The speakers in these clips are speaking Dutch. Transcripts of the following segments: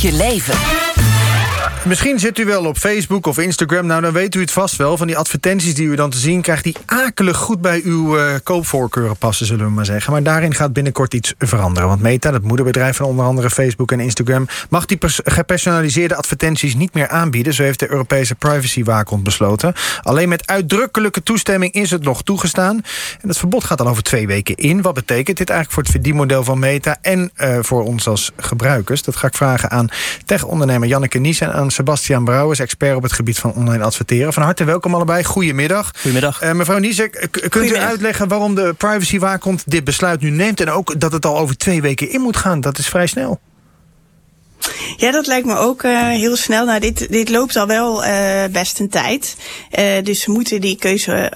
je leven. Misschien zit u wel op Facebook of Instagram. Nou, dan weet u het vast wel. Van die advertenties die u dan te zien krijgt... die akelig goed bij uw uh, koopvoorkeuren passen, zullen we maar zeggen. Maar daarin gaat binnenkort iets veranderen. Want Meta, het moederbedrijf van onder andere Facebook en Instagram... mag die gepersonaliseerde advertenties niet meer aanbieden. Zo heeft de Europese privacywaakhond besloten. Alleen met uitdrukkelijke toestemming is het nog toegestaan. En het verbod gaat al over twee weken in. Wat betekent dit eigenlijk voor het verdienmodel van Meta... en uh, voor ons als gebruikers? Dat ga ik vragen aan tech-ondernemer Janneke Nies... en aan Sebastian Brouwers, expert op het gebied van online adverteren. Van harte welkom allebei. Goedemiddag. Goedemiddag. Uh, mevrouw Niesek, kunt u uitleggen waarom de privacywaakhond dit besluit nu neemt... en ook dat het al over twee weken in moet gaan? Dat is vrij snel. Ja, dat lijkt me ook uh, heel snel. Nou, dit, dit loopt al wel uh, best een tijd. Uh, dus we moeten die keuze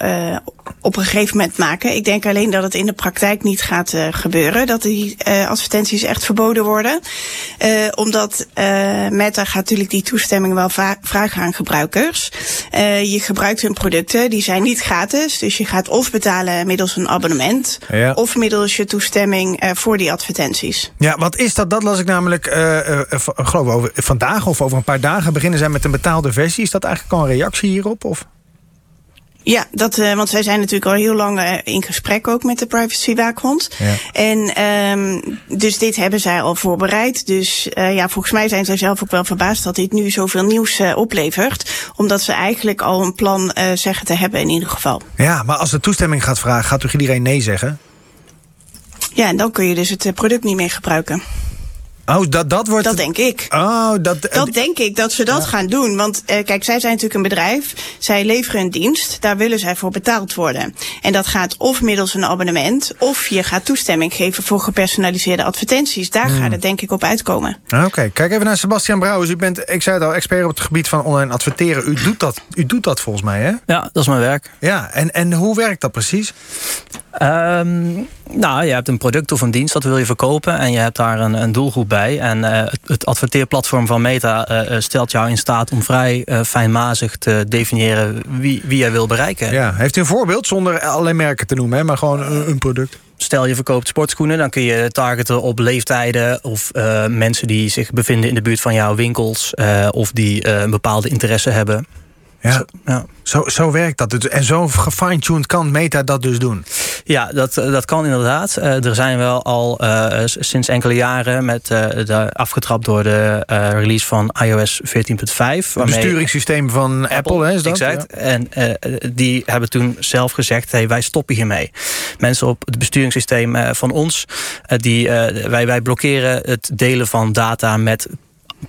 op een gegeven moment maken. Ik denk alleen dat het in de praktijk niet gaat gebeuren. Dat die advertenties echt verboden worden. omdat Meta gaat natuurlijk die toestemming wel vragen aan gebruikers. je gebruikt hun producten, die zijn niet gratis. Dus je gaat of betalen middels een abonnement. Ja. Of middels je toestemming voor die advertenties. Ja, wat is dat? Dat las ik namelijk geloof over vandaag of over een paar dagen beginnen zij met een betaalde versie. Is dat eigenlijk al een reactie hierop? Of? Ja, dat, uh, want zij zijn natuurlijk al heel lang uh, in gesprek ook met de privacywaakhond. Ja. En um, dus dit hebben zij al voorbereid. Dus uh, ja, volgens mij zijn zij zelf ook wel verbaasd dat dit nu zoveel nieuws oplevert. Omdat ze eigenlijk al een plan zeggen te hebben in ieder geval. Ja, maar als de toestemming gaat vragen, gaat toch iedereen nee zeggen? Ja, en dan kun je dus het product niet meer gebruiken. Oh, dat, dat wordt. Dat denk ik. Oh, dat, dat denk ik dat ze dat ja. gaan doen. Want uh, kijk, zij zijn natuurlijk een bedrijf. Zij leveren een dienst. Daar willen zij voor betaald worden. En dat gaat of middels een abonnement. of je gaat toestemming geven voor gepersonaliseerde advertenties. Daar hmm. gaat het denk ik op uitkomen. Oké, okay. kijk even naar Sebastian Brouwers. U bent, ik zei het al, expert op het gebied van online adverteren. U doet dat, u doet dat volgens mij, hè? Ja, dat is mijn werk. Ja, en, en hoe werkt dat precies? Um, nou, je hebt een product of een dienst dat wil je verkopen en je hebt daar een, een doelgroep bij. En uh, het, het, adverteerplatform van Meta uh, stelt jou in staat om vrij uh, fijnmazig te definiëren wie, wie jij wil bereiken. Ja, heeft u een voorbeeld zonder alleen merken te noemen, hè, maar gewoon een, een product? Stel je verkoopt sportschoenen, dan kun je targeten op leeftijden of mensen die zich bevinden in de buurt van jouw winkels of die een bepaalde interesse hebben. Ja, zo, ja. Zo, zo werkt dat. Dus. En zo gefine-tuned kan Meta dat dus doen? Ja, dat, dat kan inderdaad. Uh, er zijn wel al uh, sinds enkele jaren met uh, de, afgetrapt door de release van iOS 14.5. Het besturingssysteem van Apple, Apple hè, is dat? Exact. Ja. En die hebben toen zelf gezegd, hey, wij stoppen hiermee. Mensen op het besturingssysteem van ons, die, wij, wij blokkeren het delen van data met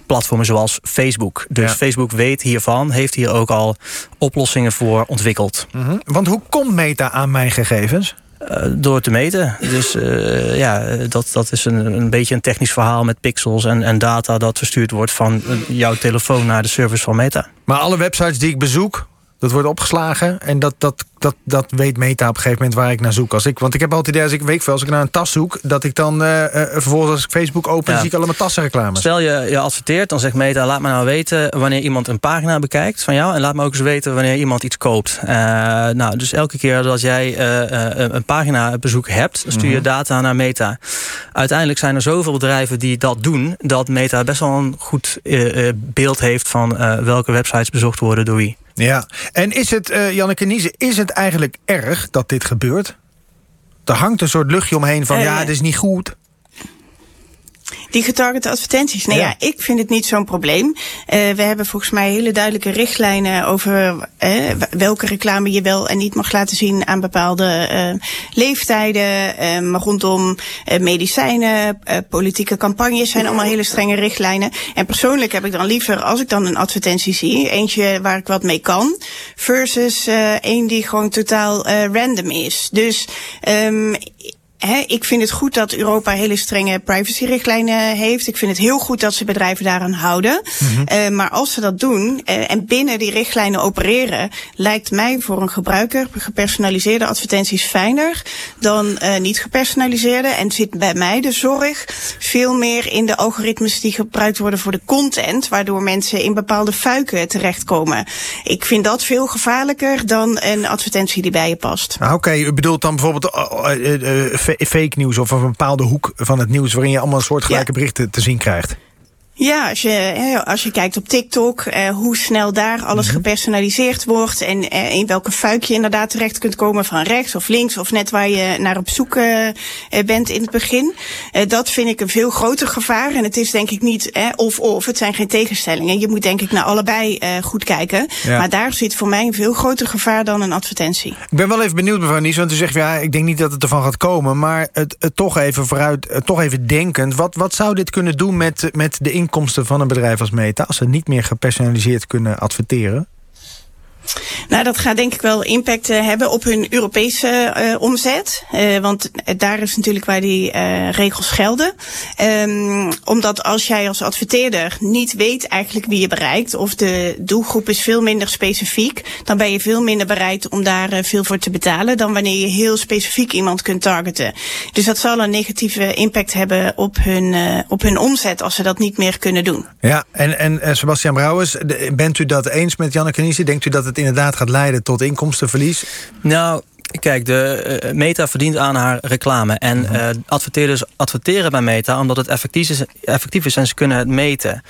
platformen zoals Facebook. Dus ja. Facebook weet hiervan, heeft hier ook al oplossingen voor ontwikkeld. Mm -hmm. Want hoe komt Meta aan mijn gegevens? Uh, door te meten. Dus uh, ja, dat, dat is een, een beetje een technisch verhaal met pixels en, en data dat verstuurd wordt van jouw telefoon naar de service van Meta. Maar alle websites die ik bezoek, dat wordt opgeslagen en dat, dat, dat, dat weet Meta op een gegeven moment waar ik naar zoek. Als ik, want ik heb altijd idee, als ik weet veel, als ik naar een tas zoek, dat ik dan uh, uh, vervolgens als ik Facebook open, ja. zie ik allemaal tassenreclames. Stel je, je adverteert, dan zegt Meta, laat me nou weten wanneer iemand een pagina bekijkt van jou en laat me ook eens weten wanneer iemand iets koopt. Uh, nou, dus elke keer dat jij een pagina bezoek hebt, stuur je -hmm. data naar Meta. Uiteindelijk zijn er zoveel bedrijven die dat doen, dat Meta best wel een goed beeld heeft van welke websites bezocht worden door wie. Ja, en is het, uh, Janneke Niese, is het eigenlijk erg dat dit gebeurt? Er hangt een soort luchtje omheen van, ja, het is niet goed. Die getargete advertenties. Nou ja, ja ik vind het niet zo'n probleem. Uh, we hebben volgens mij hele duidelijke richtlijnen over uh, welke reclame je wel en niet mag laten zien aan bepaalde uh, leeftijden. maar rondom medicijnen, politieke campagnes zijn allemaal hele strenge richtlijnen. En persoonlijk heb ik dan liever, als ik dan een advertentie zie, eentje waar ik wat mee kan, versus één die gewoon totaal random is. Dus um, He, ik vind het goed dat Europa hele strenge privacyrichtlijnen heeft. Ik vind het heel goed dat ze bedrijven daaraan houden. Mm -hmm. uh, maar als ze dat doen uh, en binnen die richtlijnen opereren, lijkt mij voor een gebruiker gepersonaliseerde advertenties fijner dan uh, niet gepersonaliseerde. En zit bij mij de zorg veel meer in de algoritmes die gebruikt worden voor de content, waardoor mensen in bepaalde fuiken terechtkomen. Ik vind dat veel gevaarlijker dan een advertentie die bij je past. Ah, Oké, okay. u bedoelt dan bijvoorbeeld fake nieuws of een bepaalde hoek van het nieuws... waarin je allemaal soortgelijke ja. berichten te zien krijgt. Ja, als je, als je kijkt op TikTok, eh, hoe snel daar alles mhm. gepersonaliseerd wordt en eh, in welke fuik je inderdaad terecht kunt komen van rechts of links of net waar je naar op zoek eh, bent in het begin. dat vind ik een veel groter gevaar en het is denk ik niet of-of, het zijn geen tegenstellingen. Je moet denk ik naar allebei goed kijken. Maar daar zit voor mij een veel groter gevaar dan een advertentie. Ik ben wel even benieuwd mevrouw Nies, want u zegt ja, ik denk niet dat het ervan gaat komen, maar het, het toch even vooruit, toch even denkend. Wat, wat zou dit kunnen doen met, met de inkomsten van een bedrijf als Meta... als ze niet meer gepersonaliseerd kunnen adverteren? Nou, dat gaat denk ik wel impact uh, hebben op hun Europese uh, omzet. Uh, want daar is natuurlijk waar die regels gelden. Um, omdat als jij als adverteerder niet weet eigenlijk wie je bereikt... of de doelgroep is veel minder specifiek... dan ben je veel minder bereid om daar veel voor te betalen... dan wanneer je heel specifiek iemand kunt targeten. Dus dat zal een negatieve impact hebben op hun, op hun omzet... als ze dat niet meer kunnen doen. Ja, en, en Sebastian Brouwers, bent u dat eens met Janneke Niese? Denkt u dat het het inderdaad gaat leiden tot inkomstenverlies? Nou, Kijk, de uh, Meta verdient aan haar reclame. En uh, adverteerders adverteren bij Meta omdat het effectief is, effectief is en ze kunnen het meten.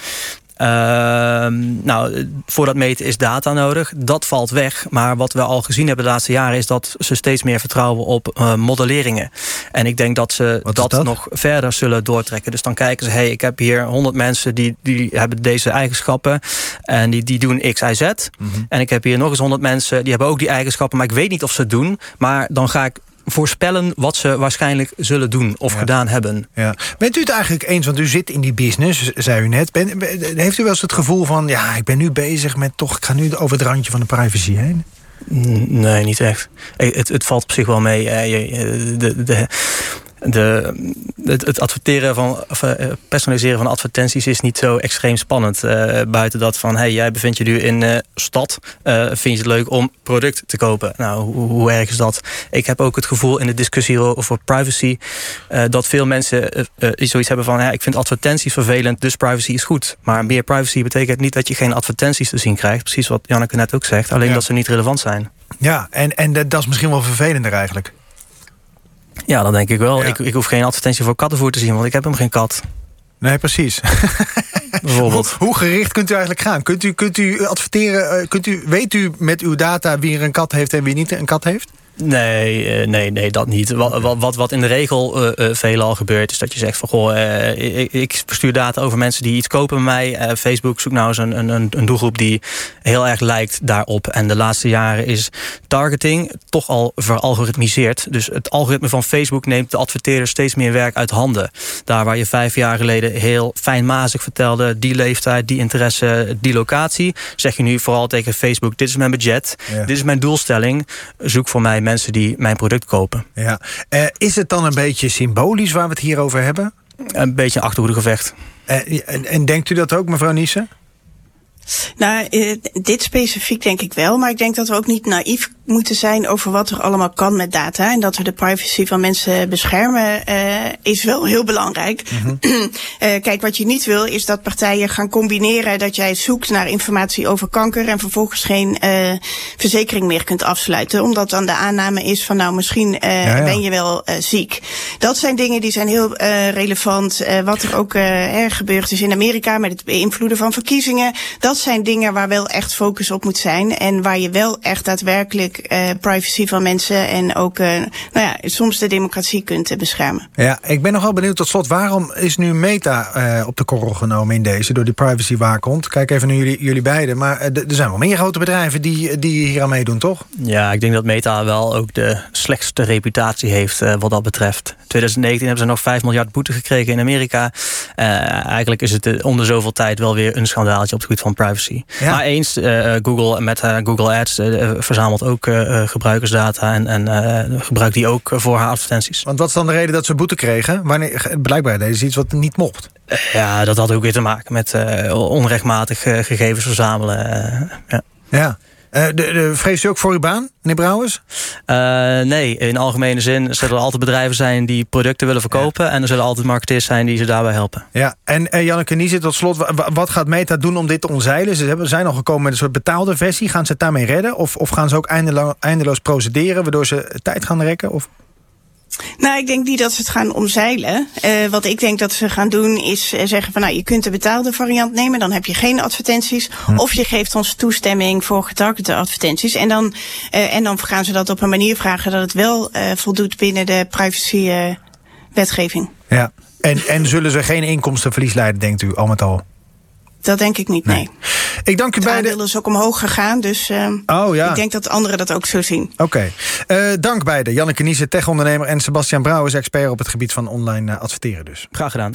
Ehm, nou, voor dat meten is data nodig. Dat valt weg. Maar wat we al gezien hebben de laatste jaren... is dat ze steeds meer vertrouwen op uh, modelleringen. En ik denk dat ze dat, nog verder zullen doortrekken. Dus dan kijken ze, hey, ik heb hier 100 mensen... die, die hebben deze eigenschappen. En die, die doen X, Y, Z. Mhm. En ik heb hier nog eens 100 mensen... die hebben ook die eigenschappen, maar ik weet niet of ze het doen. Maar dan ga ik voorspellen wat ze waarschijnlijk zullen doen of gedaan hebben. Ja. Bent u het eigenlijk eens, want u zit in die business, zei u net. Ben, heeft u wel eens het gevoel van, ja, ik ben nu bezig met toch, ik ga nu over het randje van de privacy heen? Nee, niet echt. Het, het valt op zich wel mee. De, de, de, het, adverteren van, of, eh, personaliseren van advertenties is niet zo extreem spannend. Uh, buiten dat van, hey, jij bevindt je nu in uh, stad. vind je het leuk om product te kopen? Nou, hoe, hoe, erg is dat? Ik heb ook het gevoel in de discussie over privacy... dat veel mensen zoiets hebben van... Ja, ik vind advertenties vervelend, dus privacy is goed. Maar meer privacy betekent niet dat je geen advertenties te zien krijgt. Precies wat Janneke net ook zegt. Alleen dat ze niet relevant zijn. Ja, en, en dat is misschien wel vervelender eigenlijk. Ja, dan denk ik wel. Ik, ik hoef geen advertentie voor kattenvoer te zien, want ik heb hem geen kat. Nee, precies. Bijvoorbeeld. Hoe, hoe, gericht kunt u eigenlijk gaan? Kunt u, kunt u adverteren, uh, kunt u, weet u met uw data wie er een kat heeft en wie niet een kat heeft? Nee, eh, nee, nee, dat niet. Wat, wat, wat in de regel uh, veelal gebeurt, is dat je zegt van goh, ik, ik verstuur data over mensen die iets kopen bij mij. Facebook zoekt nou eens een, een, een doelgroep die heel erg lijkt daarop. En de laatste jaren is targeting toch al veralgoritmiseerd. Dus het algoritme van Facebook neemt de adverteerder steeds meer werk uit handen. Daar waar je vijf jaar geleden heel fijnmazig vertelde, die leeftijd, die interesse, die locatie, zeg je nu vooral tegen Facebook: dit is mijn budget, dit is mijn doelstelling, zoek voor mij mensen die mijn product kopen. Ja. Uh, is het dan een beetje symbolisch waar we het hier over hebben? Een beetje een achterhoedegevecht. Uh, en, en denkt u dat ook, mevrouw Niesen? Nou, uh, dit specifiek denk ik wel. Maar ik denk dat we ook niet naïef moeten zijn over wat er allemaal kan met data. En dat we de privacy van mensen beschermen uh, is wel heel belangrijk. Mm -hmm. uh, kijk, wat je niet wil is dat partijen gaan combineren dat jij zoekt naar informatie over kanker en vervolgens geen uh, verzekering meer kunt afsluiten. Omdat dan de aanname is van nou misschien ja, ja. ben je wel ziek. Dat zijn dingen die zijn heel relevant. wat er ook er gebeurd is in Amerika met het beïnvloeden van verkiezingen. Dat zijn dingen waar wel echt focus op moet zijn. En waar je wel echt daadwerkelijk uh, privacy van mensen en ook uh, nou ja, soms de democratie kunt beschermen. Ja, ik ben nogal benieuwd tot slot. Waarom is nu Meta op de korrel genomen in deze door die privacy waakhond? Kijk even naar jullie, jullie beiden. Maar er zijn wel meer grote bedrijven die, die hier aan meedoen, toch? Ja, ik denk dat Meta wel ook de slechtste reputatie heeft wat dat betreft. 2019 hebben ze nog 5 miljard boete gekregen in Amerika. eigenlijk is het onder zoveel tijd wel weer een schandaaltje op het gebied van privacy. Ja. Maar eens, Google met Google Ads verzamelt ook gebruikersdata en, en gebruikt die ook voor haar advertenties. Want wat is dan de reden dat ze boete kregen? Wanneer, blijkbaar deden ze iets wat niet mocht. Ja, dat had ook weer te maken met onrechtmatig gegevens verzamelen. ja. ja. Uh, de, de, vrees u ook voor uw baan, meneer Brouwers? Uh, nee, in algemene zin zullen er altijd bedrijven zijn die producten willen verkopen. En er zullen altijd marketeers zijn die ze daarbij helpen. Ja, en uh, Janneke Niezen, tot slot, wat gaat Meta doen om dit te omzeilen? Ze hebben, zijn al gekomen met een soort betaalde versie. Gaan ze het daarmee redden? Of, of gaan ze ook eindeloos, eindeloos procederen, waardoor ze tijd gaan rekken? Of? Nou, ik denk niet dat ze het gaan omzeilen. Uh, wat ik denk dat ze gaan doen is uh, zeggen van nou, je kunt de betaalde variant nemen, dan heb je geen advertenties. Hm. Of je geeft ons toestemming voor getargete advertenties. En dan, uh, en dan gaan ze dat op een manier vragen dat het wel voldoet binnen de privacy wetgeving. Ja, en, en zullen ze geen inkomstenverlies leiden, denkt u, al met al? Dat denk ik niet, nee. nee. Ik dank u beiden. Het aandeel is ook omhoog gegaan, dus uh, oh, ja. ik denk dat anderen dat ook zo zien. Oké. Okay. Uh, dank beiden. Janneke Niese, techondernemer... en Sebastian Brouwers, expert op het gebied van online uh, adverteren dus. Graag gedaan.